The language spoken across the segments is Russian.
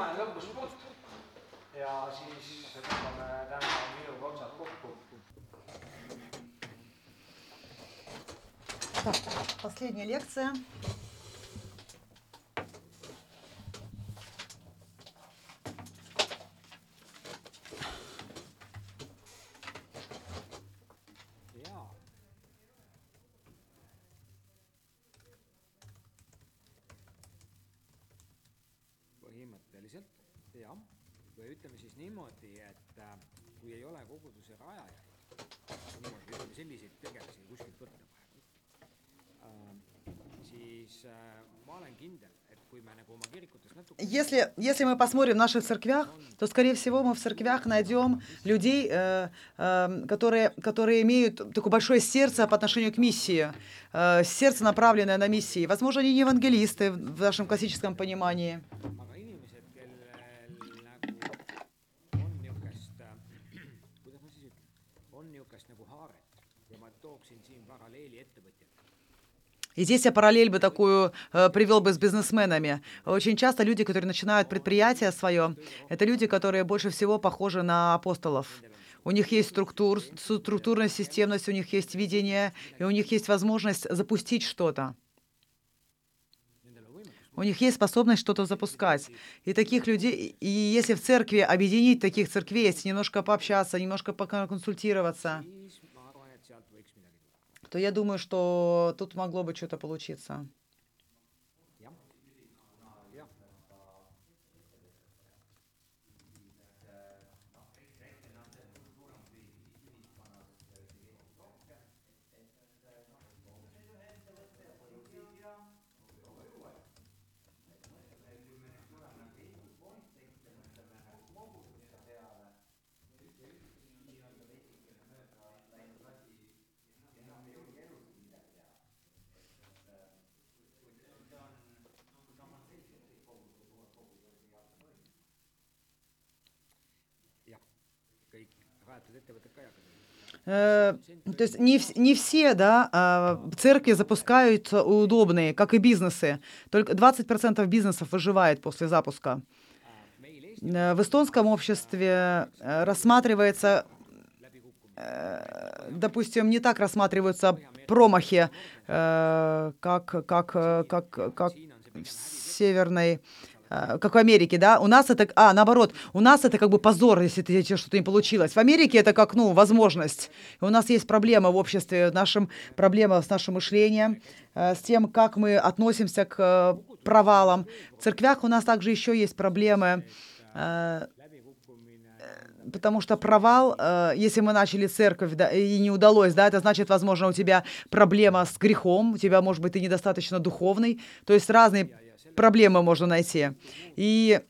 viimane lõpuspurt ja siis tõmbame täna minuga otsad kokku. Так, последняя лекция. jaa. põhimõtteliselt jah, või ütleme siis niimoodi, et äh, kui ei ole koguduse rajajaid, niimoodi ütleme selliseid tegelasi kuskilt võtta Если, если мы посмотрим в наших церквях, то, скорее всего, мы в церквях найдем людей, э, э, которые, которые имеют такое большое сердце по отношению к миссии, э, сердце, направленное на миссии. Возможно, они не евангелисты в нашем классическом понимании. И здесь я параллель бы такую э, привел бы с бизнесменами. Очень часто люди, которые начинают предприятие свое, это люди, которые больше всего похожи на апостолов. У них есть структур, структурная системность, у них есть видение, и у них есть возможность запустить что-то. У них есть способность что-то запускать. И таких людей, и если в церкви объединить таких церквей, если немножко пообщаться, немножко поконсультироваться, то я думаю, что тут могло бы что-то получиться. То есть не, не все да, а, церкви запускаются удобные, как и бизнесы. Только 20% бизнесов выживает после запуска. Э, В эстонском обществе э, рассматривается, э, допустим, не так рассматриваются промахи, э, как, как, э, как, как в северной э, как в Америке, да, у нас это, а, наоборот, у нас это как бы позор, если ты, что-то не получилось. В Америке это как, ну, возможность. И у нас есть проблема в обществе, нашим, проблема с нашим мышлением, э, с тем, как мы относимся к э, провалам. В церквях у нас также еще есть проблемы, э, потому что провал, э, если мы начали церковь да, и не удалось, да, это значит, возможно, у тебя проблема с грехом, у тебя, может быть, ты недостаточно духовный, то есть разные проблемы можно найти. И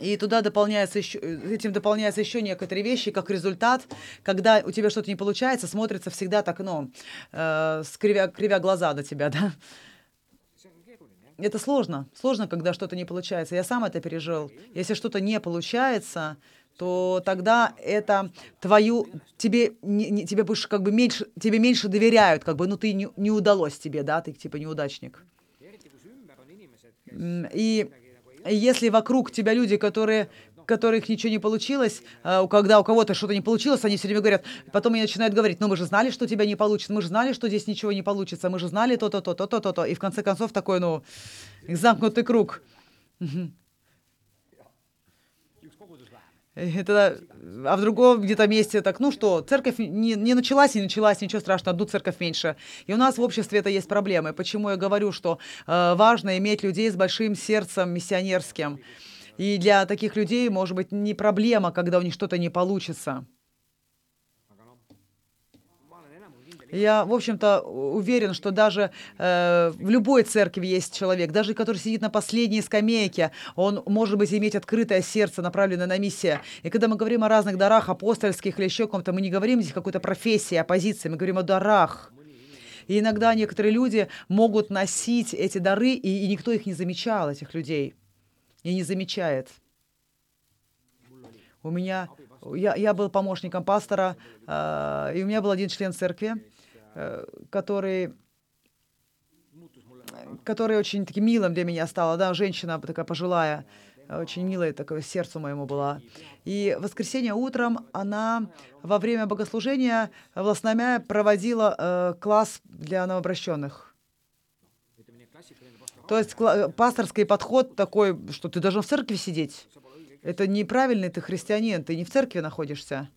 и туда дополняется еще, этим дополняются еще некоторые вещи, как результат, когда у тебя что-то не получается, смотрится всегда так, ну, э, скривя, кривя глаза на тебя, да. Это сложно. Сложно, когда что-то не получается. Я сам это пережил. Если что-то не получается, то тогда это твою тебе не- не- тебе больше как бы меньше тебе меньше доверяют, как бы ну ты не, не удалось тебе, да, ты типа неудачник. И если вокруг тебя люди, которые которых ничего не получилось, а, когда у кого-то что-то не получилось, они все время говорят, потом они начинают говорить, ну мы же знали, что у тебя не получится, мы же знали, что здесь ничего не получится, мы же знали то-то, то-то, то-то, то-то. И в конце концов такой, ну, замкнутый круг. üks это, а в другом где-то месте так, ну что, церковь не, не началась, не началась, ничего страшного, одну церковь меньше. И у нас в обществе это есть проблемы. Почему я говорю, что э, важно иметь людей с большим сердцем миссионерским. И для таких людей, может быть, не проблема, когда у них что-то не получится. aga noh, ma olen enam kui kindel, Я, в общем-то, уверен, что даже э, в любой церкви есть человек, даже который сидит на последней скамейке, он может быть иметь открытое сердце, направленное на миссию. И когда мы говорим о разных дарах апостольских или еще каком-то, мы не говорим здесь какой-то профессии, о позиции, мы говорим о дарах. И иногда некоторые люди могут носить эти дары, и, и никто их не замечал, этих людей, и не замечает. У меня, я, я был помощником пастора, э, и у меня был один член церкви, который, который очень таким милым для меня стала, да, женщина такая пожилая, очень милая такое сердцу моему была. И в воскресенье утром она во время богослужения в Лосномя проводила э, класс для новообращенных. То есть кла- пасторский подход такой, что ты должен в церкви сидеть. Это неправильный ты христианин, ты не в церкви находишься.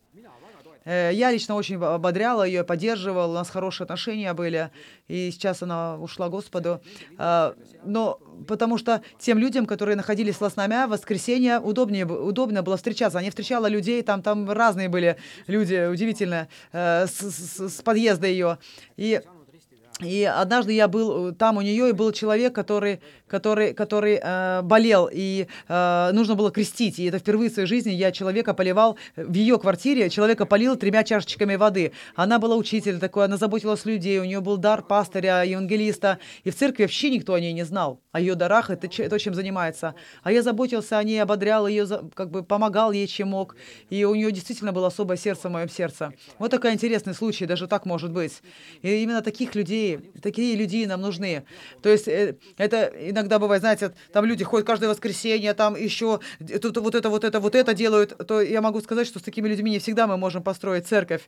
Я лично очень ободряла ее, поддерживал, у нас хорошие отношения были, и сейчас она ушла Господу. А, Но потому что тем людям, которые находились в Лосномя, в воскресенье удобнее, удобно было встречаться. Они встречала людей, там, там разные были люди, удивительно, э, с, с- с подъезда ее. И и однажды я был э, там у нее, и был человек, который, который, который э, болел, и э, нужно было крестить. И это впервые в своей жизни я человека поливал в ее квартире, человека полил тремя чашечками воды. Она была учитель такой, она заботилась о людей, у нее был дар пастыря, евангелиста. И в церкви вообще никто о ней не знал, о ее дарах, это, то, чем занимается. А я заботился о ней, ободрял ее, как бы помогал ей, чем мог. И у нее действительно было особое сердце в моем сердце. Вот такой интересный случай, даже так может быть. И именно таких людей, такие люди нам нужны. То есть э, это иногда бывает, знаете, там люди ходят каждое воскресенье, там еще тут вот это, вот это, вот это делают, то я могу сказать, что с такими людьми не всегда мы можем построить церковь.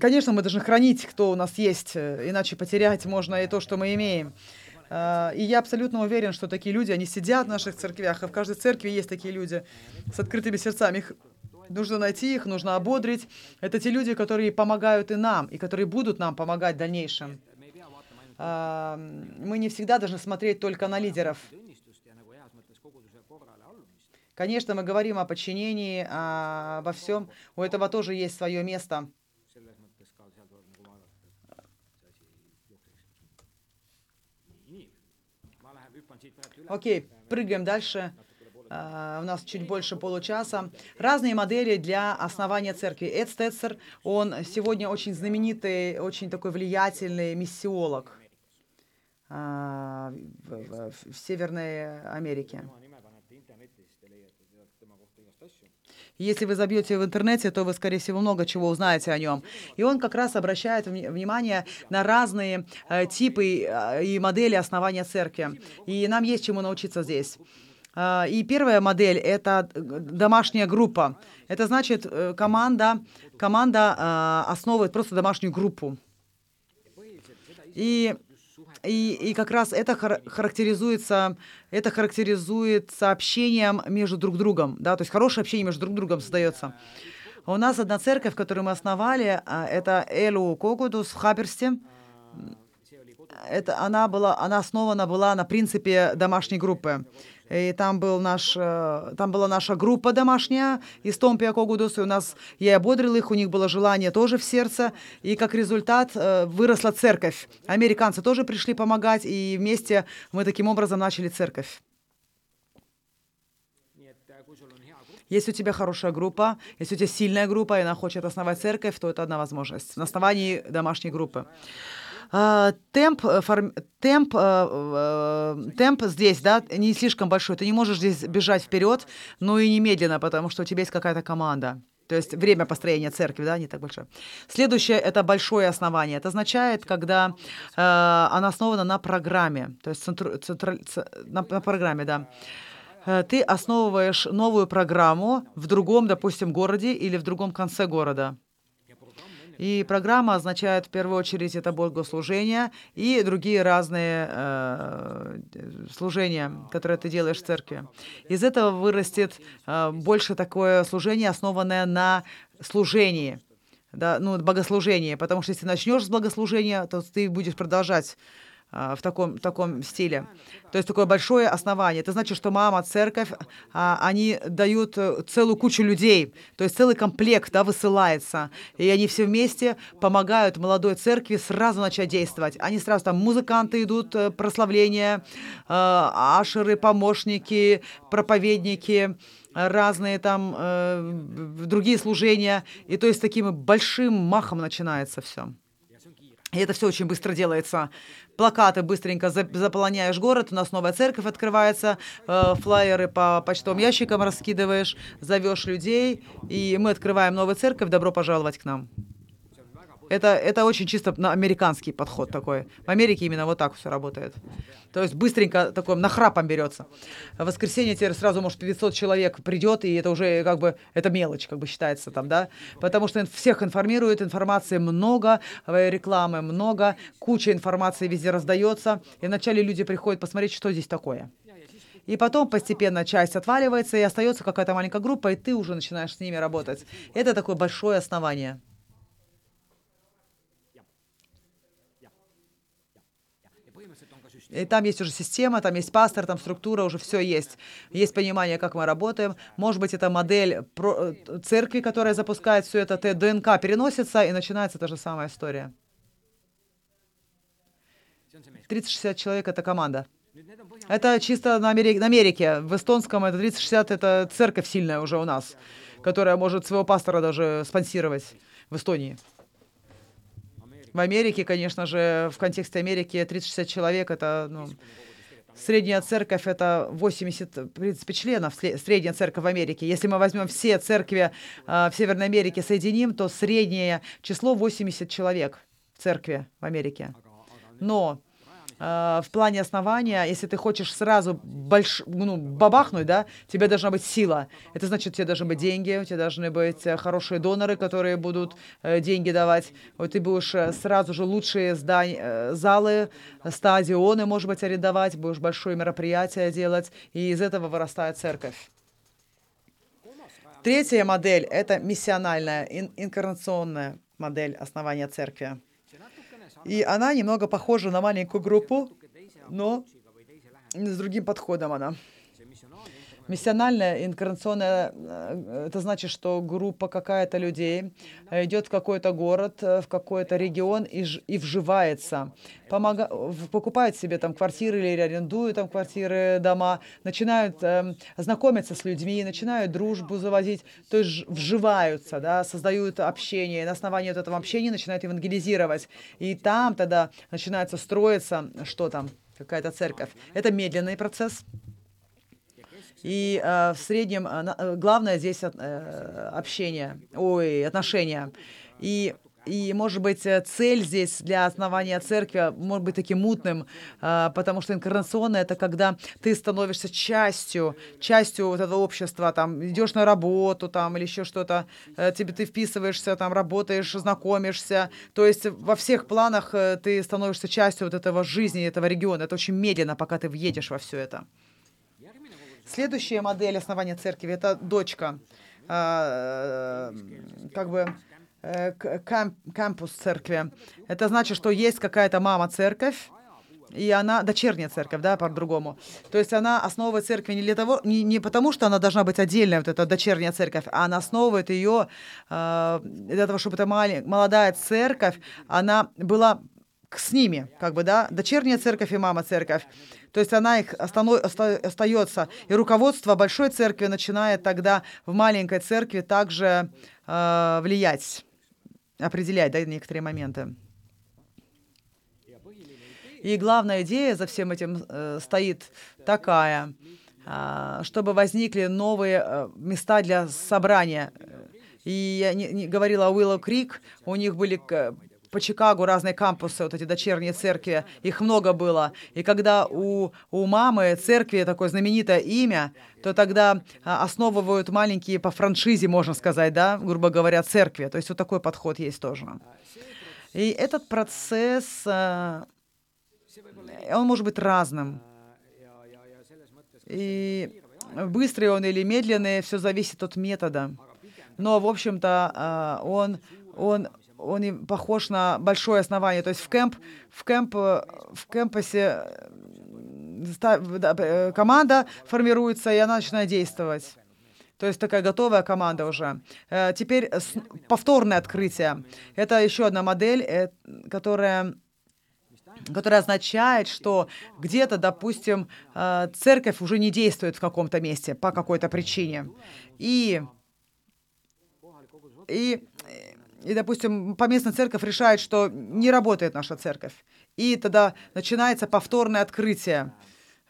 Конечно, мы должны хранить, кто у нас есть, э, иначе потерять можно и то, что мы имеем. А, И я абсолютно уверен, что такие люди, они сидят в наших церквях, и в каждой церкви есть такие люди с открытыми сердцами. Их нужно найти, их нужно ободрить. Это те люди, которые помогают и нам, и которые будут нам помогать в дальнейшем. А, Мы не всегда должны смотреть только на лидеров. Конечно, мы говорим о подчинении, а, обо всем. У этого тоже есть свое место. Окей, прыгаем дальше. А, у нас чуть больше получаса. Разные модели для основания церкви. Эд Стетцер, он сегодня очень знаменитый, очень такой влиятельный миссиолог а, в, в- в Северной Америке. Если вы забьете в интернете, то вы, скорее всего, много чего узнаете о нем. И он как раз обращает вни- внимание на разные э, типы э, и модели основания церкви. И нам есть чему научиться здесь. А, И первая модель — это домашняя группа. Это значит, э, команда, команда а, основывает просто домашнюю группу. И, и, и как раз это хар- характеризуется, это характеризуется общением между друг другом, да, то есть хорошее общение между друг другом создается. У нас одна церковь, которую мы основали, а, это Elu Kogudus в Хааберсти. Это она была, она основана была на принципе домашней группы. И там, был наш, э, там была наша группа домашняя из Toompea Kogudus, и у нас, я ободрил их, у них было желание тоже в сердце, и как результат э, выросла церковь. Американцы тоже пришли помогать, и вместе мы таким образом начали церковь. Если у тебя хорошая группа, если у тебя сильная группа, и она хочет основать церковь, то это одна возможность. На основании домашней группы. А, Темп, э, форм- темп, э, э, темп здесь, да, не слишком большой. Ты не можешь здесь бежать вперед, но и не медленно, потому что у тебя есть какая-то команда. То есть время построения церкви, да, не так большое. Следующее — это большое основание. Это означает, когда э, она основана на программе, то есть центру- центра- ц- на, на программе, да. Ты основываешь новую программу в другом, допустим, городе или в другом конце города. И программа означает в первую очередь это богослужение и другие разные э, служения, которые ты делаешь в церкви. Из этого вырастет э, больше такое служение, основанное на служении, да, ну, богослужении, потому что если начнешь с богослужения, то ты будешь продолжать в таком, таком стиле. То есть такое большое основание. Это значит, что мама, церковь, а, они дают э, целую кучу людей, то есть целый комплект да, высылается. И они все вместе помогают молодой церкви сразу начать действовать. Они сразу там музыканты идут, э, прославления, э, ашеры, помощники, проповедники, разные там другие служения. И то есть таким большим махом начинается все. И это все очень быстро делается. Плакаты быстренько за- заполоняешь город, у нас новая церковь открывается, э, флайеры по почтовым ящикам раскидываешь, зовешь людей, и мы открываем новую церковь, добро пожаловать к нам. Это, это очень чисто американский подход такой. В Америке именно вот так все работает. То есть быстренько такой нахрапом берется. В воскресенье теперь сразу, может, 500 человек придет, и это уже как бы, это мелочь, как бы считается там, да? Потому что всех информируют, информации много, э, рекламы много, куча информации везде раздается, и вначале люди приходят посмотреть, что здесь такое. И потом постепенно часть отваливается, и остается какая-то маленькая группа, и ты уже начинаешь с ними работать. Это такое большое основание. И там есть уже система, там есть пастор, там структура, уже все есть. Есть понимание, как мы работаем. Может быть, это модель э, церкви, которая запускает все это, ДНК переносится, и начинается та же самая история. 30-60 человек — это команда. Это чисто на Америке, на Америке. В эстонском это 30-60, это церковь сильная уже у нас, которая может своего пастора даже спонсировать в Эстонии. В Америке, конечно же, в контексте Америки 30-60 человек, это, ну, средняя церковь это 80, в принципе, членов, средняя церковь в Америке. Если мы возьмем все церкви э, в Северной Америке, соединим, то среднее число 80 человек в церкви в Америке. Но в плане основания, если ты хочешь сразу больш, ну, бабахнуть, да, тебе должна быть сила. Это значит, тебе должны быть деньги, у тебя должны быть э, хорошие доноры, которые будут э, деньги давать. Вот ты будешь э, сразу же лучшие здания, э, залы, стадионы, может быть, арендовать, будешь большое мероприятие делать, и из этого вырастает церковь. Третья модель — это миссиональная, ин инкарнационная модель основания церкви. И она немного похожа на маленькую группу, но с другим подходом она. Миссиональная, инкарнационная, э, это значит, что группа какая-то людей идет в какой-то город, э, в какой-то регион и, и вживается, помога, покупает себе там квартиры или арендуют там квартиры, дома, начинают э, знакомиться с людьми, начинают дружбу заводить, то есть вживаются, да, создают общение, и на основании вот этого общения начинают евангелизировать. И там тогда начинается строиться, что там, какая-то церковь. Это медленный процесс. И э, в среднем э, главное здесь э, общение, ой, отношения. И и, может быть, э, цель здесь для основания церкви может быть таким мутным, э, потому что инкарнационное — это когда ты становишься частью, частью вот этого общества, там, идешь на работу, там, или еще что-то, э, тебе ты вписываешься, там, работаешь, знакомишься, то есть во всех планах ты становишься частью вот этого жизни, этого региона. Это очень медленно, пока ты въедешь во все это. Следующая модель основания церкви — это дочка, э, как бы э, камп, кампус церкви. Это значит, что есть какая-то мама-церковь, и она дочерняя церковь, да, по-другому. То есть она основывает церковь не для того, не, не потому, что она должна быть отдельная, вот эта дочерняя церковь, а она основывает ее э, для того, чтобы эта малень, молодая церковь, она была с ними, как бы, да, дочерняя церковь и мама церковь. То есть она их остается. И руководство большой церкви начинает тогда в маленькой церкви также э, влиять, определять да, некоторые моменты. И главная идея за всем этим э, стоит такая, э, чтобы возникли новые э, места для собрания. И я не, не говорила о Уиллоу Крик, у них были по Чикаго разные кампусы, вот эти дочерние церкви, их много было. И когда у, у мамы церкви такое знаменитое имя, то тогда а, основывают маленькие по франшизе, можно сказать, да, грубо говоря, церкви. То есть вот такой подход есть тоже. И этот процесс, а, он может быть разным. И быстрый он или медленный, все зависит от метода. Но, в общем-то, а, он, он он похож на большое основание. То есть в кемп, в кемп, в кемпусе э, команда формируется, и она начинает действовать. То есть такая готовая команда уже. Э, теперь повторное открытие. Это еще одна модель, э, которая которая означает, что где-то, допустим, церковь уже не действует в каком-то месте по какой-то причине. И, и и, допустим, поместная церковь решает, что не работает наша церковь. И тогда начинается повторное открытие.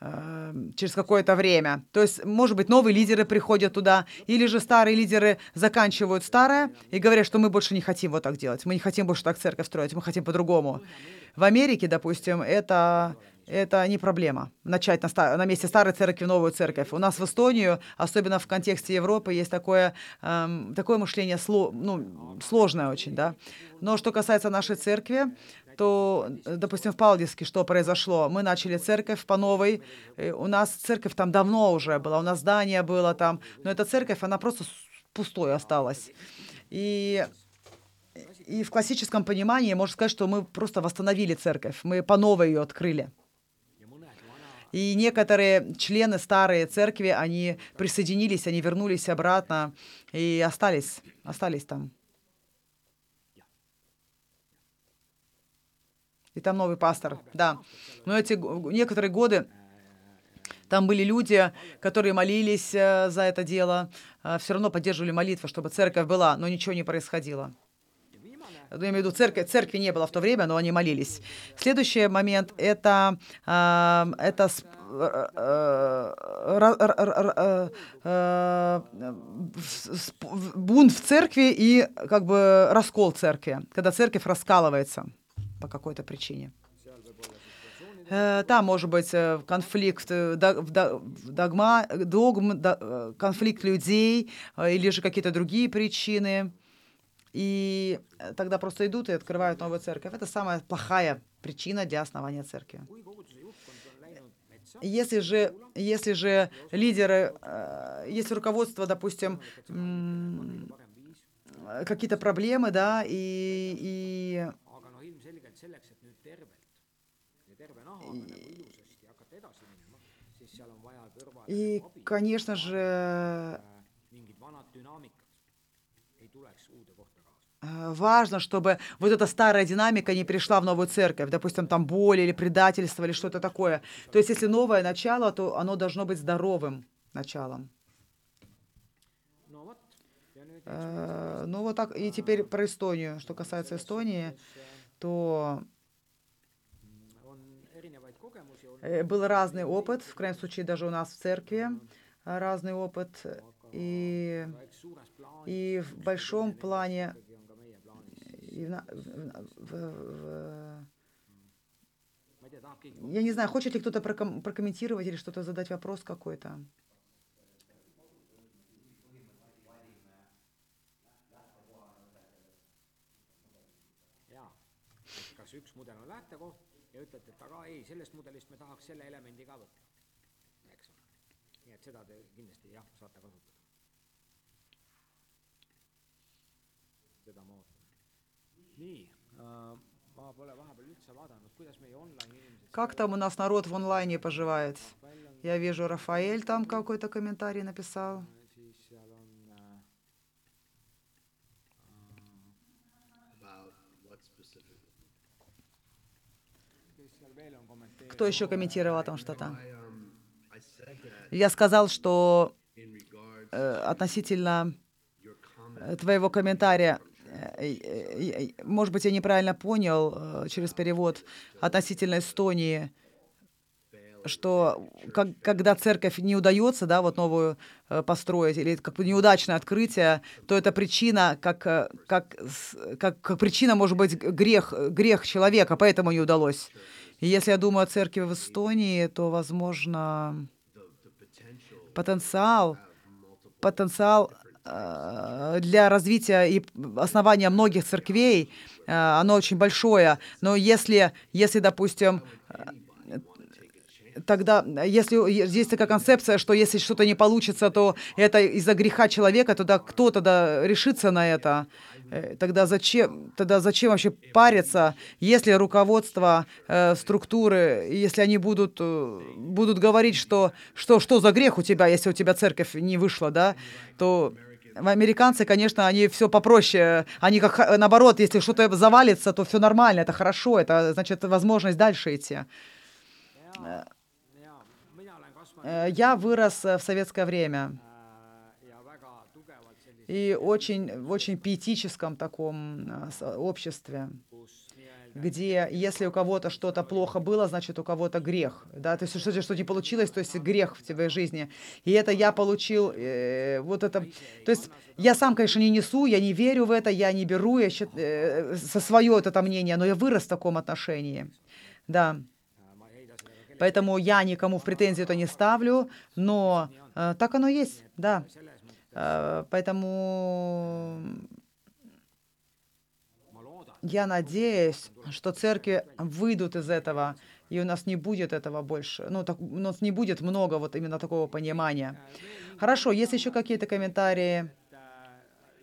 э, через какое-то время. То есть, может быть, новые лидеры приходят туда, или же старые лидеры заканчивают старое и говорят, что мы больше не хотим вот так делать, мы не хотим больше так церковь строить, мы хотим по-другому. В Америке, допустим, это это не проблема. Начать на, ста- на месте старой церкви новую церковь. У нас в Эстонию, особенно в контексте Европы, есть такое, эм, такое мышление сло- ну, сложное очень. Да? Но что касается нашей церкви, то, допустим, в Палдиске что произошло? Мы начали церковь по новой. У нас церковь там давно уже была, у нас здание было там. Но эта церковь, она просто пустой осталась. И и в классическом понимании можно сказать, что мы просто восстановили церковь, мы по новой ее открыли. И некоторые члены старой церкви, они присоединились, они вернулись обратно и остались, остались там. И там новый пастор, да. Но эти некоторые годы там были люди, которые молились э, за это дело, э, все равно поддерживали молитву, чтобы церковь была, но ничего не происходило. Я имею в виду, церковь, церкви не было в то время, но они молились. Следующий момент это, э, это бунт в церкви и как бы раскол церкви, когда церковь раскалывается по какой-то причине. Там может быть конфликт догма, догм, конфликт людей или же какие-то другие причины. И тогда просто идут и открывают новую церковь. Это самая плохая причина для основания церкви. Если же, если же лидеры, если руководство, допустим, какие-то проблемы, да, и, и и, конечно же, Э, важно, чтобы вот эта старая динамика не пришла в новую церковь, допустим, там боль или предательство или что-то такое. То есть, если новое начало, то оно должно быть здоровым началом. Э, ну вот так, и теперь про Эстонию. Что касается Эстонии, то э, был разный опыт, в крайнем случае даже у нас в церкви разный опыт. И, и в большом плане и в, в, в, я не знаю, хочет ли кто-то проком, прокомментировать или что-то задать вопрос какой-то. kas üks mudel on lähtekoht ja ütlete, et aga ei, sellest mudelist me tahaks selle elemendi ka võtta, eks ole. nii et seda te kindlasti jah, saate kasutada. seda ma ootan. Как там у нас народ в онлайне поживает? Я вижу, Рафаэль там какой-то комментарий написал. Кто еще комментировал там что-то? Я сказал, что э, относительно твоего комментария Э, э, может быть, я неправильно понял э, через перевод относительно Эстонии, что как, когда церковь не удается, да, вот новую построить, или как бы неудачное открытие, то это причина, как, как, как, как причина может быть грех, грех человека, поэтому не удалось. И если я думаю о церкви в Эстонии, то, возможно, потенциал, потенциал Э, для развития и основания многих церквей, э, оно очень большое. Но если, если допустим, э, тогда, если есть такая концепция, что если что-то не получится, то это из-за греха человека, тогда кто тогда решится на это? Тогда зачем, тогда зачем вообще париться, если руководство, э, структуры, если они будут, будут говорить, что, что, что за грех у тебя, если у тебя церковь не вышла, да, то Американцы, конечно, они все попроще. Они как наоборот, если что-то завалится, то все нормально, это хорошо, это значит возможность дальше идти. Э, я вырос в советское время и очень, в очень пиетическом таком э, обществе. Где если у кого-то что-то плохо было, значит у кого-то грех, да, то есть что-то что не получилось, то есть грех в твоей жизни. И это я получил, э, вот это, то есть я сам, конечно, не несу, я не верю в это, я не беру, я счит, э, со свое это мнение, но я вырос в таком отношении, да. Поэтому я никому в претензию это не ставлю, но э, так оно есть, да. Э, поэтому я надеюсь, что церкви выйдут из этого, и у нас не будет этого больше. Ну, так, у нас не будет много вот именно такого понимания. Хорошо, есть еще какие-то комментарии?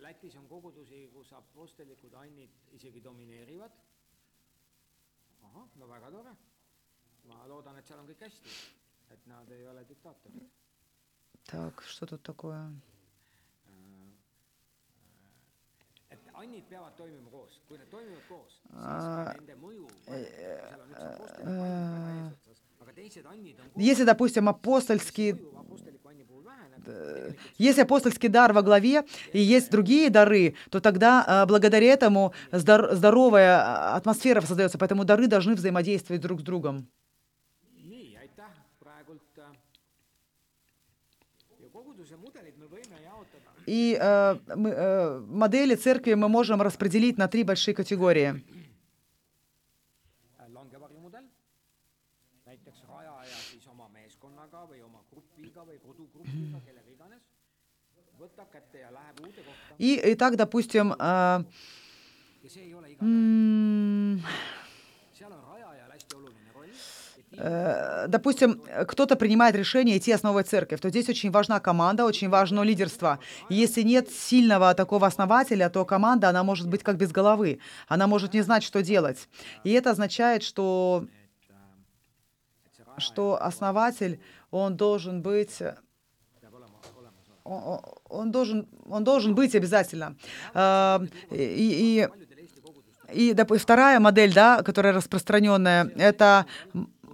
Lätis on kogudusi, kus Если, допустим, апостольский Если апостольский дар во главе и есть другие дары, то тогда а, благодаря этому здор- здоровая атмосфера создается, поэтому дары должны взаимодействовать друг с другом. nii, aitäh praegult. äh, ja koguduse mudelid me võime jaotada И э, мы, э, модели церкви мы можем распределить на три большие категории. Äh, langevarjumudel, näiteks rajaja siis допустим, кто-то принимает решение идти основывать церковь, то здесь очень важна команда, очень важно лидерство. Если нет сильного такого основателя, то команда, она может быть как без головы. Она может не знать, что делать. И это означает, что, что основатель, он должен быть он, должен, он должен быть обязательно. А, И, и, и доп- вторая модель, да, которая распространенная, это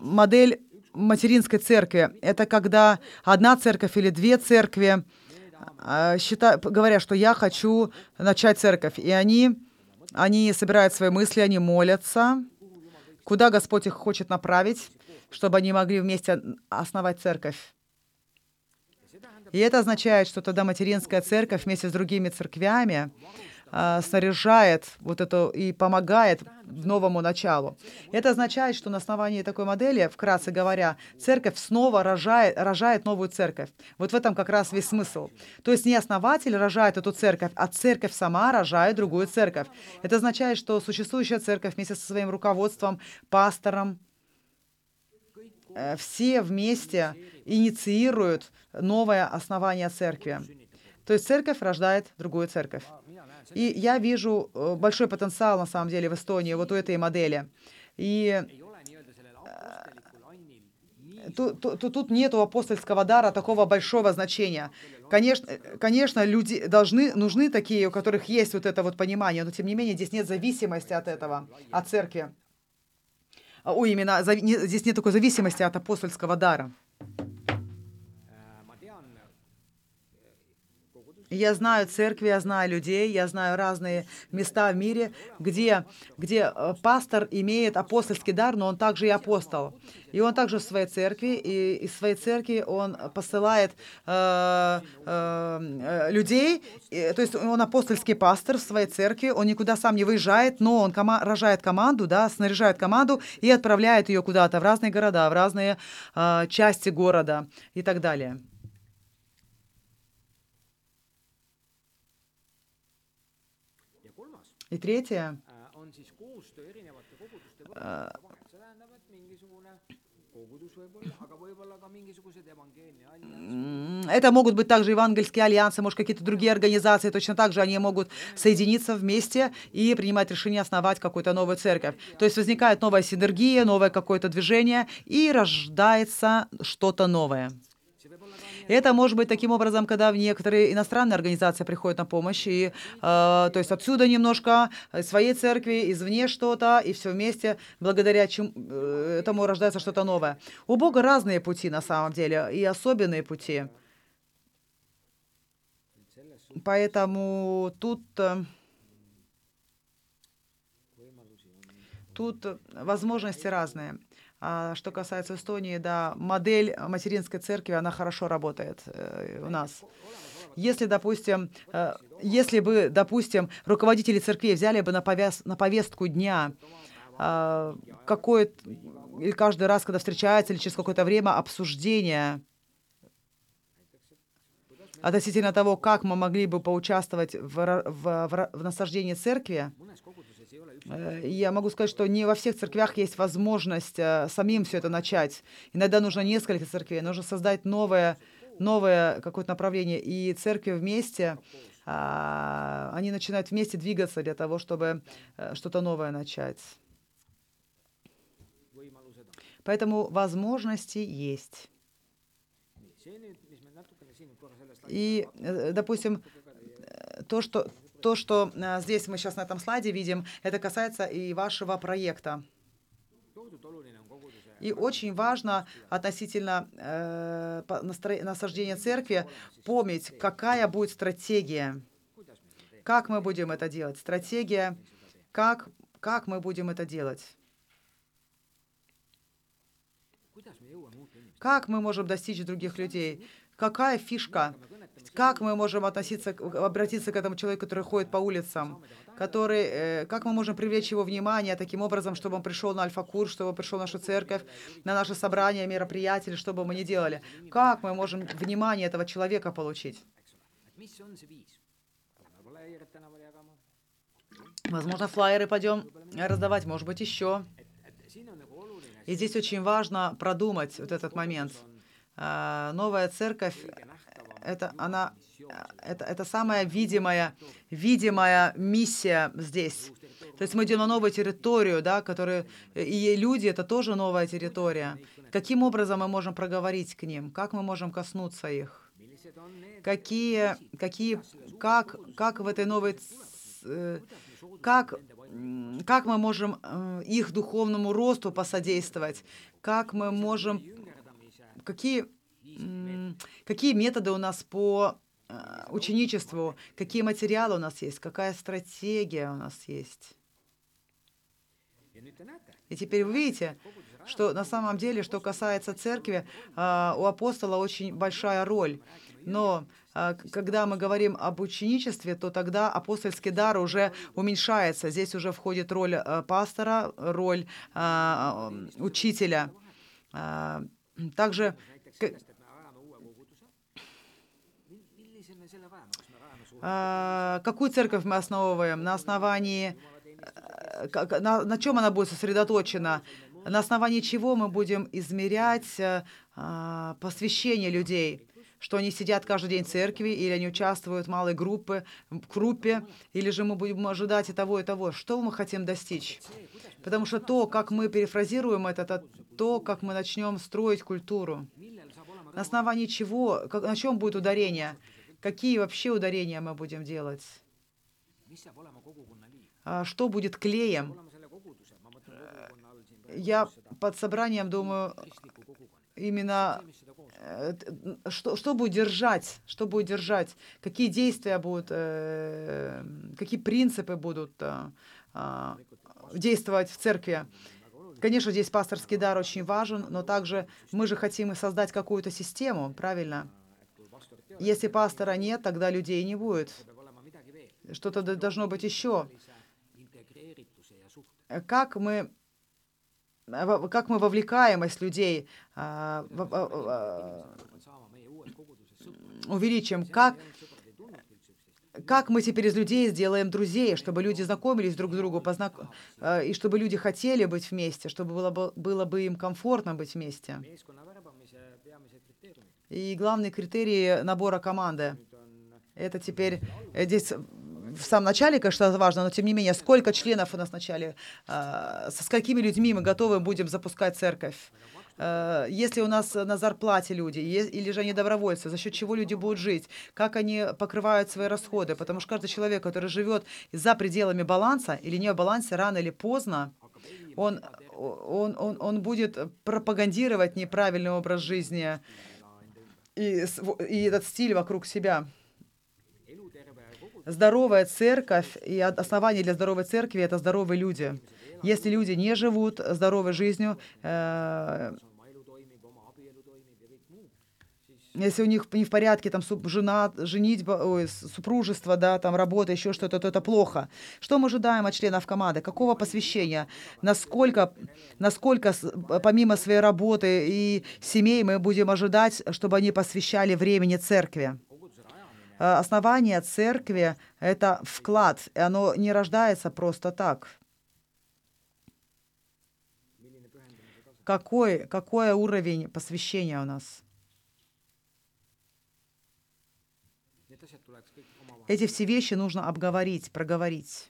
модель материнской церкви. Это когда одна церковь или две церкви а, счита- говорят, что я хочу начать церковь. И они, они собирают свои мысли, они молятся, куда Господь их хочет направить, чтобы они могли вместе основать церковь. И это означает, что тогда материнская церковь вместе с другими церквями снаряжает вот это и помогает новому началу. Это означает, что на основании такой модели, вкратце говоря, церковь снова рожает, рожает новую церковь. Вот в этом как раз весь смысл. То есть не основатель рожает эту церковь, а церковь сама рожает другую церковь. Это означает, что существующая церковь вместе со своим руководством, пастором, э, все вместе инициируют новое основание церкви. То есть церковь рождает другую церковь. И я вижу э, большой потенциал на самом деле в Эстонии вот у этой модели. И nii тут, тут, тут нету апостольского дара такого большого значения. Конечно, э, конечно, люди должны, нужны такие, у которых есть вот это вот понимание, но тем не менее здесь нет зависимости от этого, от церкви. А, Ой, именно здесь нет такой зависимости от апостольского дара. Я знаю церкви, я знаю людей, я знаю разные места в мире, где, где э, пастор имеет апостольский дар, но он также и апостол. И он также в своей церкви, и из своей церкви он посылает э, э, э, людей, и, то есть он апостольский пастор в своей церкви, он никуда сам не выезжает, но он кома- рожает команду, да, снаряжает команду и отправляет ее куда-то в разные города, в разные э, части города и так далее. allianss, М, Это могут быть также евангельские альянсы, может, какие-то другие организации, точно так же они могут соединиться вместе и принимать решение основать какую-то новую церковь. То есть возникает новая синергия, новое какое-то движение, и рождается что-то новое. see võib olla ka nii, Это может быть таким образом, когда в некоторые иностранные организации приходят на помощь, и, э, то есть отсюда немножко, из своей церкви, извне что-то, и все вместе, благодаря чему, э, этому рождается что-то новое. У Бога разные пути на самом деле, и особенные пути. Поэтому тут э, Тут возможности разные. А что касается Эстонии, да, модель материнской церкви, она хорошо работает э, у нас. Если, допустим, э, если бы, допустим, руководители церквей взяли бы на, повяз, на повестку дня э, какое или каждый раз, когда встречаются, или через какое-то время обсуждение относительно того, как мы могли бы поучаствовать в, в, в, в насаждении церкви, я могу сказать, что не во всех церквях есть возможность э, самим все это начать. Иногда нужно несколько церквей, нужно создать новое, новое какое-то направление. И церкви вместе, а, они начинают вместе двигаться для того, чтобы э, что-то новое начать. Поэтому возможности есть. И, допустим, то, что то, что э, здесь мы сейчас на этом слайде видим, это касается и вашего проекта. И очень важно относительно э, насаждения церкви помнить, какая будет стратегия. Как мы будем это делать? Стратегия, как, как мы будем это делать? Как мы можем достичь других людей? Какая фишка? Как мы можем относиться, обратиться к этому человеку, который ходит по улицам? Который, э, как мы можем привлечь его внимание таким образом, чтобы он пришел на альфа-курс, чтобы он пришел в нашу церковь, на наше собрание, мероприятия, что бы мы ни делали? Как мы можем внимание этого человека получить? Возможно, флайеры пойдем раздавать, может быть, еще. И здесь очень важно продумать вот этот момент. А, новая церковь это она, это, это самая видимая, видимая миссия здесь. То есть мы идем на новую территорию, да, которые, и люди — это тоже новая территория. Каким образом мы можем проговорить к ним? Как мы можем коснуться их? Какие, какие, как, как в этой новой, э, как, как мы можем э, их духовному росту посодействовать? Как мы можем, какие Какие методы у нас по э, ученичеству? Какие материалы у нас есть? Какая стратегия у нас есть? И теперь вы видите, что на самом деле, что касается церкви, э, у апостола очень большая роль. Но э, когда мы говорим об ученичестве, то тогда апостольский дар уже уменьшается. Здесь уже входит роль пастора, роль учителя. Также А, какую церковь мы основываем? На основании... Э, на, на чем она будет сосредоточена? На основании чего мы будем измерять а, посвящение людей? Что они сидят каждый день в церкви, или они участвуют в малой группе, в группе, или же мы будем ожидать и того, и того. Что мы хотим достичь? Потому что то, как мы перефразируем это, это то, как мы начнем строить культуру. На основании чего, как, на чем будет ударение? Какие вообще ударения мы будем делать? А что будет клеем? Я под собранием думаю именно э, что, что будет держать, что будет держать, какие действия будут, э, какие принципы будут э, э, действовать в церкви. Конечно, здесь пасторский дар очень важен, но также мы же хотим и создать какую-то систему, правильно? Если пастора нет, тогда людей не будет. Что-то должно быть еще. Как мы как мы вовлекаемость людей а, а, увеличим, как, как мы теперь из людей сделаем друзей, чтобы люди знакомились друг с другом, познак... И чтобы люди хотели быть вместе, чтобы было бы, было бы им комфортно быть вместе. И главный критерий набора команды. Это теперь э, здесь в самом начале, конечно, важно, но тем не менее, сколько членов у нас в начале, э, со сколькими людьми мы готовы будем запускать церковь. Э, если у нас на зарплате люди, или же они добровольцы, за счет чего люди будут жить, как они покрывают свои расходы, потому что каждый человек, который живет за пределами баланса или не в балансе, рано или поздно, он, он, он, он будет пропагандировать неправильный образ жизни, и, и этот стиль вокруг себя. Здоровая церковь и основание для здоровой церкви — это здоровые люди. Если люди не живут здоровой жизнью, э, если у них не в порядке, там, жена, женитьба, ой, супружество, да, там, работа, еще что-то, то это плохо. Что мы ожидаем от членов команды? Какого посвящения? Насколько, насколько помимо своей работы и семей мы будем ожидать, чтобы они посвящали времени церкви? Э, Основание церкви — это вклад, и оно не рождается просто так. Какой, какой уровень посвящения у нас? Эти все вещи нужно обговорить, проговорить.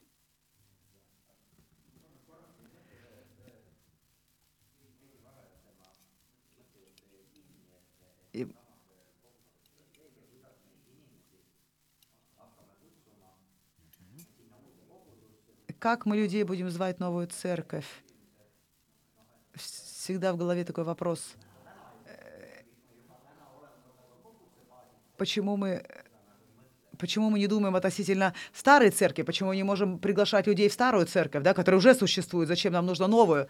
Как мы людей будем звать новую церковь? Всегда в голове такой вопрос. Э, Почему мы Почему мы не думаем относительно старой церкви? Почему мы не можем приглашать людей в старую церковь, да, которая уже существует? Зачем нам нужно новую?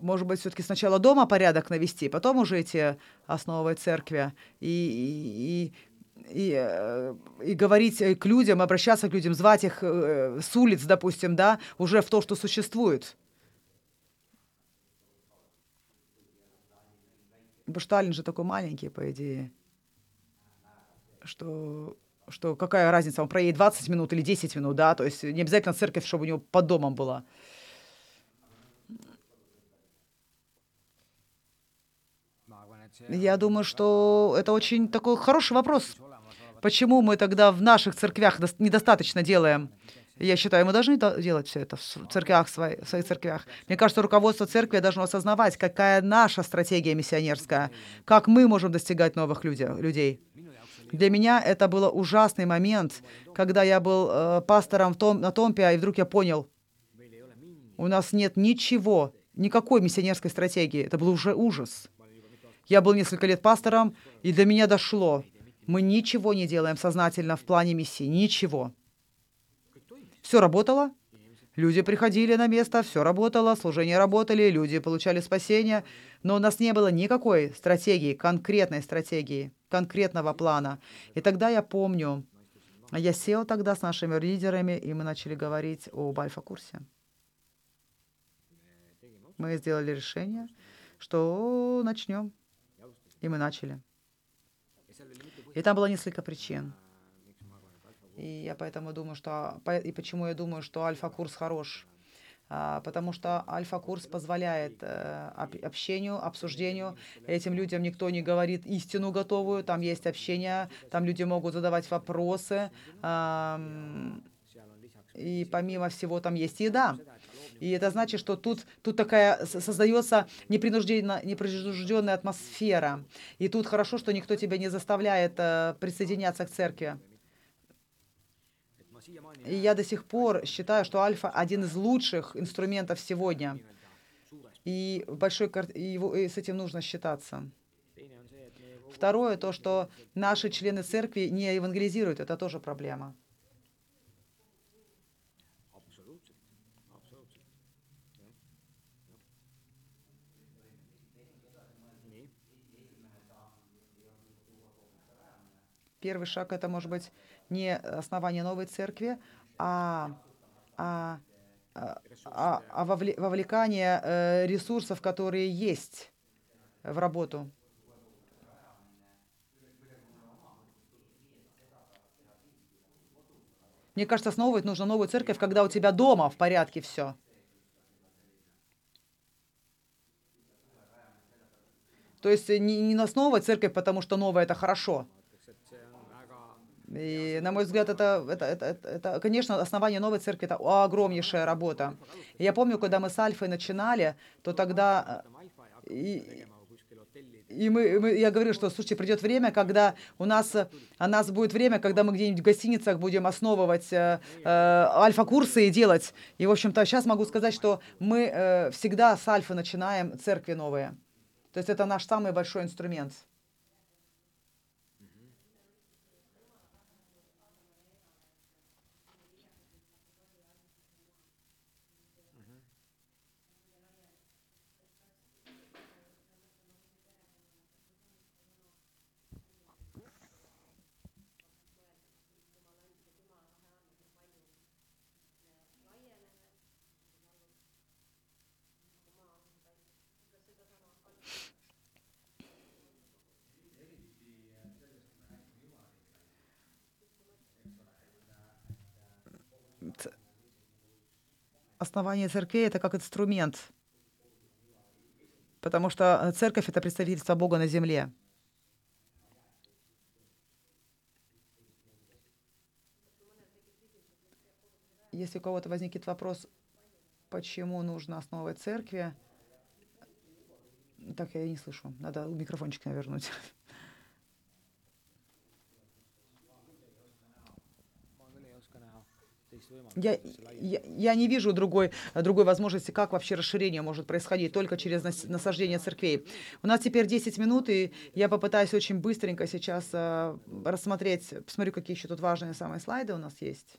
Может быть, все-таки сначала дома порядок навести, потом уже идти основывать церкви и, и, и, э, и говорить э, к людям, обращаться к людям, звать их э, с улиц, допустим, да, уже в то, что существует. Башталин же такой маленький, по идее что, что какая разница, он проедет 20 минут или 10 минут, да, то есть не обязательно церковь, чтобы у него под домом была. Я думаю, что это очень такой хороший вопрос. Почему мы тогда в наших церквях дос- недостаточно делаем? Я считаю, мы должны до- делать все это в церквях, в своих церквях. Мне кажется, руководство церкви должно осознавать, какая наша стратегия миссионерская, как мы можем достигать новых людей. Для меня это был ужасный момент, когда я был э, пастором в том, на Томпе, и вдруг я понял, у нас нет ничего, никакой миссионерской стратегии. Это был уже ужас. Я был несколько лет пастором, и до меня дошло. Мы ничего не делаем сознательно в плане миссии. Ничего. Все работало. Люди приходили на место, все работало, служения работали, люди получали спасение. Но у нас не было никакой стратегии, конкретной стратегии, конкретного плана. И тогда я помню, я сел тогда с нашими лидерами, и мы начали говорить об альфа-курсе. Мы сделали решение, что начнем. И мы начали. И там было несколько причин. И я поэтому думаю, что... И почему я думаю, что альфа-курс хорош? А, Потому что альфа-курс позволяет э, об- общению, обсуждению. Этим людям никто не говорит истину готовую. Там есть общение, там люди могут задавать вопросы. И помимо всего там есть еда. И это значит, что тут, тут такая создается непринужденно- непринужденная атмосфера. И тут хорошо, что никто тебя не заставляет э, присоединяться к церкви. И я до сих пор считаю, что альфа один из лучших инструментов сегодня. И, большой, и, его- и с этим нужно считаться. Второе, то, что наши члены церкви не евангелизируют, это тоже проблема. Первый шаг это может быть не основание новой церкви, а, а, а, а- вовле- вовлекание э, ресурсов, которые есть в работу. Мне кажется, основывать нужно новую церковь, когда у тебя дома в порядке все. То есть э, не, не основывать церковь, потому что новая это хорошо. ütleks, et see on väga И, на мой взгляд, это, это, это, это, конечно, основание новой церкви – это огромнейшая работа. Я помню, когда мы с Альфой начинали, то тогда... э, И, и мы, мы- я говорю, что, слушайте, придет время, когда у нас, у нас будет время, когда мы где-нибудь в гостиницах будем основывать э, э, альфа-курсы и делать. И, в общем-то, сейчас могу сказать, что мы э, всегда с альфы начинаем церкви новые. То есть это наш самый большой инструмент. Основание церквей это как инструмент, потому что церковь это представительство Бога на земле. Если у кого-то возникнет вопрос, почему нужно основывать церкви, так я не слышу, надо микрофончик навернуть. Я, я, я не вижу другой, другой возможности, как вообще расширение может происходить, только через насаждение церквей. У нас теперь 10 минут, и я попытаюсь очень быстренько сейчас э, рассмотреть, посмотрю, какие еще тут важные самые слайды у нас есть.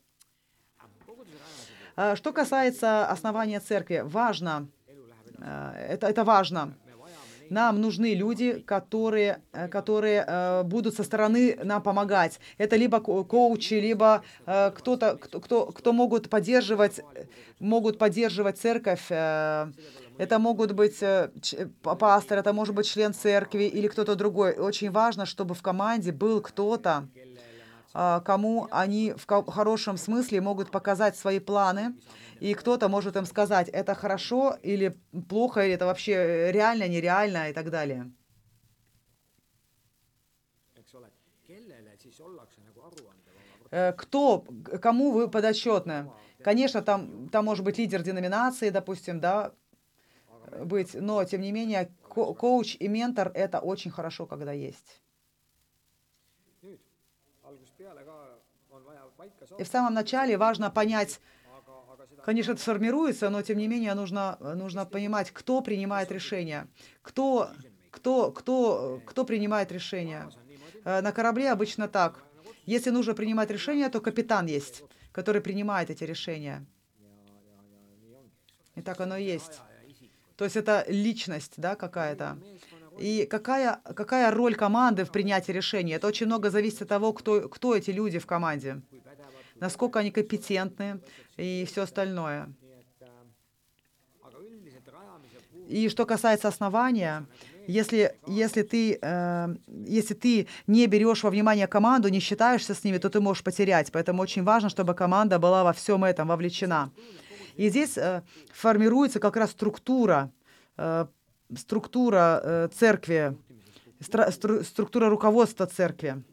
А, что касается основания церкви, важно, э, это, это важно, нам нужны люди, которые, э, которые э, будут со стороны нам помогать. Это либо коучи, либо э, кто-то, кто, кто, могут поддерживать, могут поддерживать церковь. Это могут быть пастор, это может быть член церкви или кто-то другой. Очень важно, чтобы в команде был кто-то, кому они в хорошем смысле могут показать свои планы, и кто-то может им сказать, это хорошо или плохо, или это вообще реально, нереально и так далее. Э, кто, кому вы подотчетны? Конечно, там, там может быть лидер деноминации, допустим, да, быть, но тем не менее ко коуч и ментор это очень хорошо, когда есть. И в самом начале важно понять, Конечно, это сформируется, но тем не менее нужно, нужно понимать, кто принимает решения, кто, кто, кто, кто принимает решения. Э, на корабле обычно так. Если нужно принимать решения, то капитан есть, который принимает эти решения. И так оно и есть. То есть это личность, да, какая-то. И какая, какая роль команды в принятии решений? Это очень много зависит от того, кто, кто эти люди в команде насколько они компетентны и все остальное. И что касается основания, если, если, ты, э, если ты не берешь во внимание команду, не считаешься с ними, то ты можешь потерять. Поэтому очень важно, чтобы команда была во всем этом вовлечена. И здесь э, формируется как раз структура, э, структура э, церкви, стра- структура руководства церкви.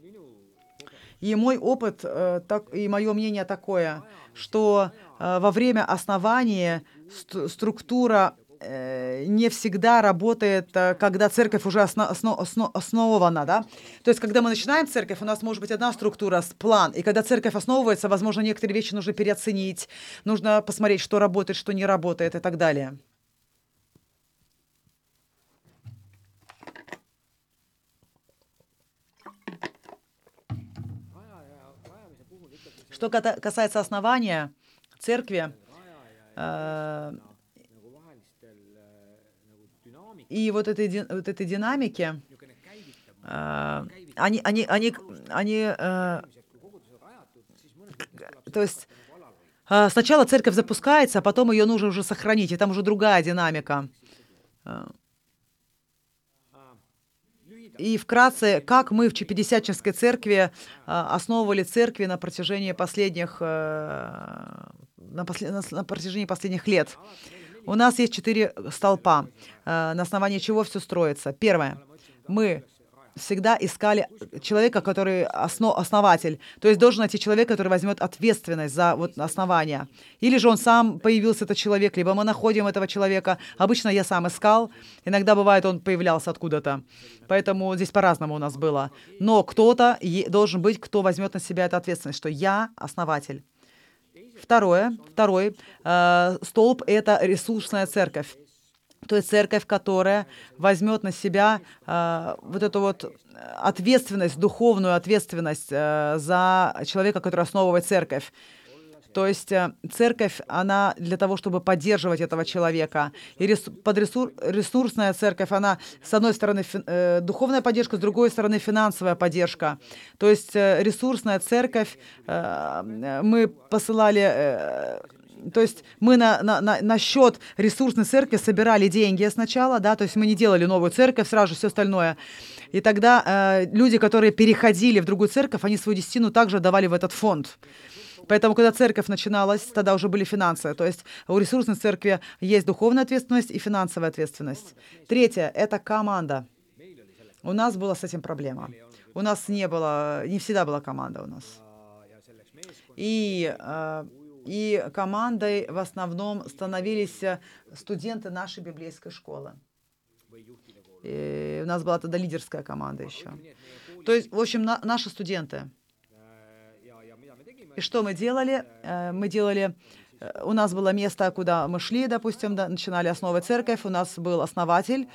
И мой опыт э, так, и мое мнение такое, что э, во время основания ст структура э, не всегда работает, когда церковь уже осно осно осно основана, да. То есть, когда мы начинаем церковь, у нас может быть одна структура, план, и когда церковь основывается, возможно, некоторые вещи нужно переоценить, нужно посмотреть, что работает, что не работает и так далее. Что касается основания церкви, э, и вот этой, вот этой динамики, э, они, они, они, они э, то есть сначала церковь запускается, а потом ее нужно уже сохранить, и там уже другая динамика. Э, и вкратце, как мы в Чепидесятнической церкви а, основывали церкви на протяжении последних, э, на, послед, на протяжении последних лет. У нас есть четыре столпа, э, на основании чего все строится. Первое. Мы всегда искали человека, который основ, основатель. То есть должен найти человек, который возьмет ответственность за вот основание. Или же он сам появился, этот человек, либо мы находим этого человека. Обычно я сам искал. Иногда бывает, он появлялся откуда-то. Поэтому здесь по-разному у нас было. Но кто-то должен быть, кто возьмет на себя эту ответственность, что я основатель. Второе, второй э, столб — это ресурсная церковь то есть церковь, которая возьмет на себя э, вот эту вот ответственность, духовную ответственность э, за человека, который основывает церковь. То есть э, церковь, она для того, чтобы поддерживать этого человека. И рес, подресур, ресурсная церковь, она, с одной стороны, э, духовная поддержка, с другой стороны, финансовая поддержка. То есть э, ресурсная церковь, мы посылали... То есть мы на, на, на, на счет ресурсной церкви собирали деньги сначала, да, то есть мы не делали новую церковь, сразу же все остальное. И тогда э, люди, которые переходили в другую церковь, они свою десятину также давали в этот фонд. Поэтому, когда церковь начиналась, тогда уже были финансы. То есть у ресурсной церкви есть духовная ответственность и финансовая ответственность. Третье — это команда. У нас была с этим проблема. У нас не было, не всегда была команда у нас. И, э, и командой в основном становились студенты нашей библейской школы. И у нас была тогда лидерская команда еще. То есть, в общем, на, наши студенты. И что мы делали? Э, мы делали... Э, у нас было место, куда мы шли, допустим, да, начинали основывать церковь, у нас был основатель,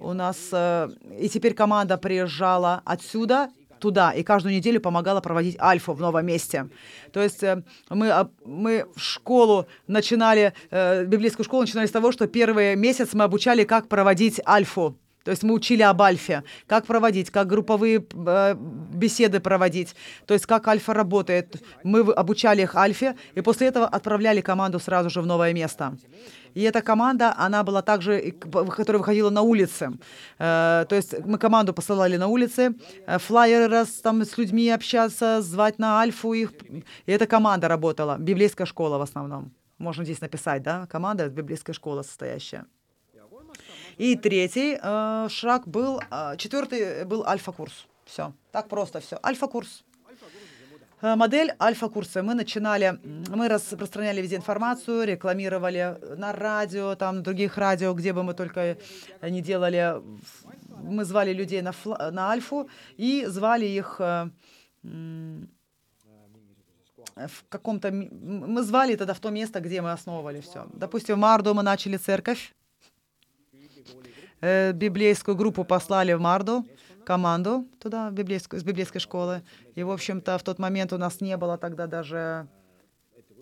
у нас... Э, и теперь команда приезжала отсюда туда и каждую неделю помогала проводить альфу в новом месте. То есть мы, мы в школу начинали, библейскую школу начинали с того, что первый месяц мы обучали, как проводить альфу. То есть мы учили об альфе, как проводить, как групповые э, беседы проводить, то есть как альфа работает. Мы обучали их альфе, и после этого отправляли команду сразу же в новое место. И эта команда, она была также, которая выходила на улицы. Э, то есть мы команду посылали на улицы, э, флайеры раз там с людьми общаться, звать на альфу их. И эта команда работала, библейская школа в основном. Можно здесь написать, да, команда библейская школа состоящая. И третий э, шаг был, э, четвертый был альфа-курс. Все, так просто все. Альфа-курс. Э, модель альфа-курса. Мы начинали, мы распространяли везде информацию, рекламировали на радио, там, других радио, где бы мы только не делали. Мы звали людей на, на альфу и звали их э, в каком-то... Мы звали тогда в то место, где мы основывали все. Допустим, в Мардо мы начали церковь, э, библейскую группу послали в Марду, команду туда, библейскую, с библейской школы. И, в общем-то, в тот момент у нас не было тогда даже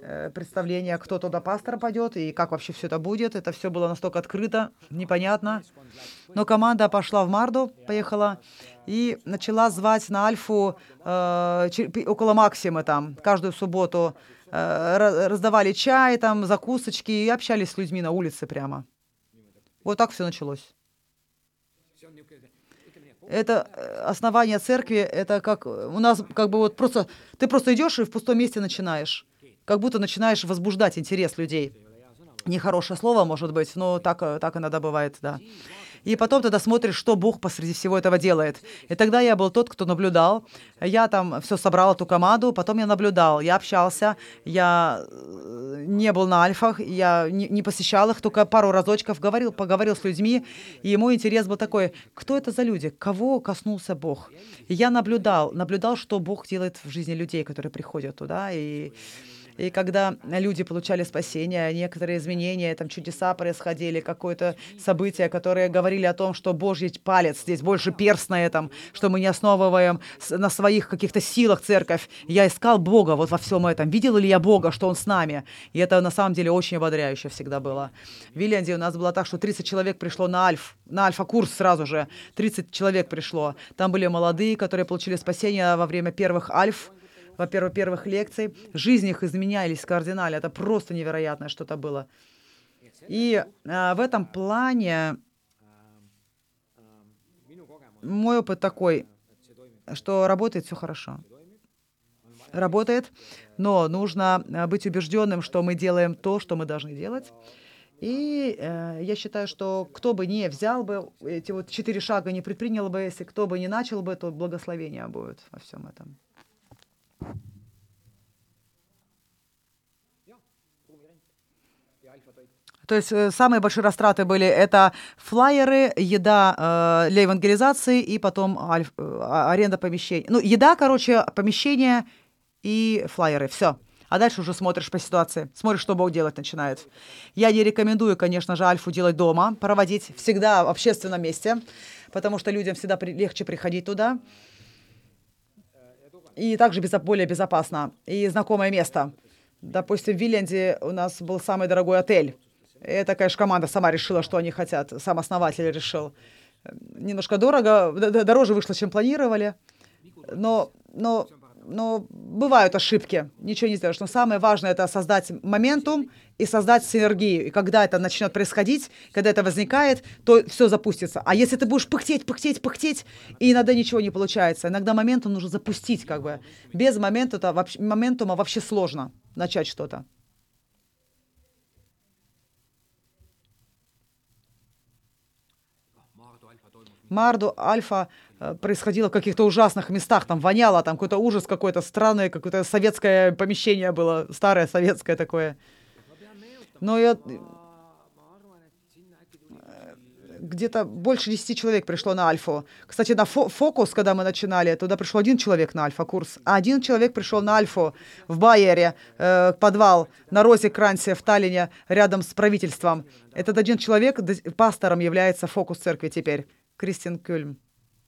э, представления, кто туда пастор пойдет и как вообще все это будет. Это все было настолько открыто, непонятно. Но команда пошла в Марду, поехала, и начала звать на Альфу э, около Максимы там, каждую субботу. Э, раздавали чай, там, закусочки и общались с людьми на улице прямо. Вот так все началось. Это э, основание церкви, это как у нас как бы вот просто, ты просто идешь и в пустом месте начинаешь. Как будто начинаешь возбуждать интерес людей. Нехорошее слово, может быть, но так, э, так иногда бывает, да. И потом тогда смотришь, что Бог посреди всего этого делает. И тогда я был тот, кто наблюдал. Я там все собрал, эту команду, потом я наблюдал, я общался, я э, не был на альфах, я не, не посещал их, только пару разочков говорил, поговорил с людьми, и мой интерес был такой, кто это за люди, кого коснулся Бог. И я наблюдал, наблюдал, что Бог делает в жизни людей, которые приходят туда, и и когда люди получали спасение, некоторые изменения, там чудеса происходили, какое-то событие, которые говорили о том, что Божий палец здесь больше перст на этом, что мы не основываем на своих каких-то силах церковь. Я искал Бога вот во всем этом. Видел ли я Бога, что Он с нами? И это на самом деле очень ободряюще всегда было. В Вильянде у нас было так, что 30 человек пришло на Альф, на Альфа-курс сразу же. 30 человек пришло. Там были молодые, которые получили спасение во время первых Альф во-первых, первых лекций. Жизнь их изменялись кардинально. Это просто невероятное что-то было. И а, в этом плане мой опыт такой, что работает все хорошо. Работает, но нужно а, быть убежденным, что мы делаем то, что мы должны делать. И э, я считаю, что кто бы не взял бы эти вот четыре шага, не предпринял бы, если кто бы не начал бы, то благословение будет во всем этом. То есть э, самые большие растраты были это флайеры, еда э, для евангелизации и потом альф, э, а, аренда помещений. Ну, еда, короче, помещение и флайеры. Все. А дальше уже смотришь по ситуации, смотришь, что Бог делать начинает. Я не рекомендую, конечно же, альфу делать дома, проводить всегда в общественном месте, потому что людям всегда легче приходить туда и также безо, более безопасно. И знакомое место. Допустим, в Виленде у нас был самый дорогой отель. Это, конечно, команда сама решила, что они хотят. Сам основатель решил. Немножко дорого, дороже вышло, чем планировали. Но, но но бывают ошибки, ничего не сделаешь. Но самое важное это создать моментум и создать синергию. И когда это начнет происходить, когда это возникает, то все запустится. А если ты будешь пыхтеть, пыхтеть, пыхтеть, и иногда ничего не получается, иногда моментум нужно запустить как бы. Без моментума моментума вообще сложно начать что-то. Марду, Альфа э, происходило в каких-то ужасных местах, там воняло, там какой-то ужас какой-то, странное какое-то советское помещение было, старое советское такое. Но я... Где-то больше 10 человек пришло на Альфу. Кстати, на фо фокус, когда мы начинали, туда пришел один человек на Альфа-курс, а один человек пришел на Альфу в Байере, э, подвал на Розе Крансе в Таллине, рядом с правительством. Этот один человек пастором является фокус церкви теперь. Кристин Кюльм.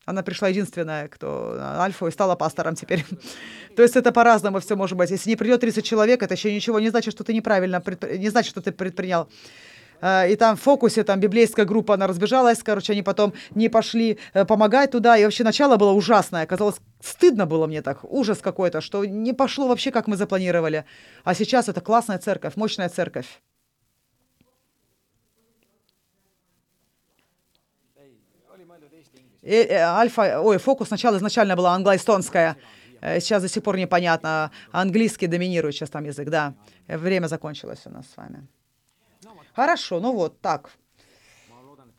Она пришла единственная, кто Альфу и стала пастором теперь. То есть это по-разному все может быть. Если не придет 30 человек, это еще ничего не значит, что ты неправильно, предпри... не значит, что ты предпринял. А, и там в фокусе, там библейская группа, она разбежалась, короче, они потом не пошли э, помогать туда, и вообще начало было ужасное, казалось, стыдно было мне так, ужас какой-то, что не пошло вообще, как мы запланировали. А сейчас это классная церковь, мощная церковь. И, э, альфа, ой, фокус сначала изначально была англо-эстонская. Э, сейчас до сих пор непонятно. Английский доминирует сейчас там язык, да. Время закончилось у нас с вами. Хорошо, ну вот, так.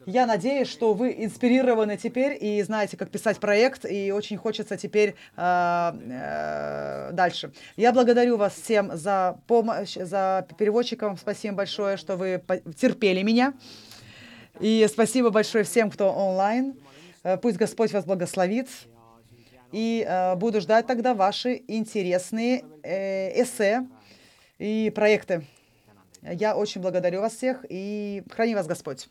Я надеюсь, что вы инспирированы теперь и знаете, как писать проект, и очень хочется теперь э, э, дальше. Я благодарю вас всем за помощь, за переводчикам. Спасибо большое, что вы терпели меня. И спасибо большое всем, кто онлайн. Э, пусть Господь вас благословит. И э, буду ждать тогда ваши интересные э, эссе и проекты. Я очень благодарю вас всех и храни вас Господь.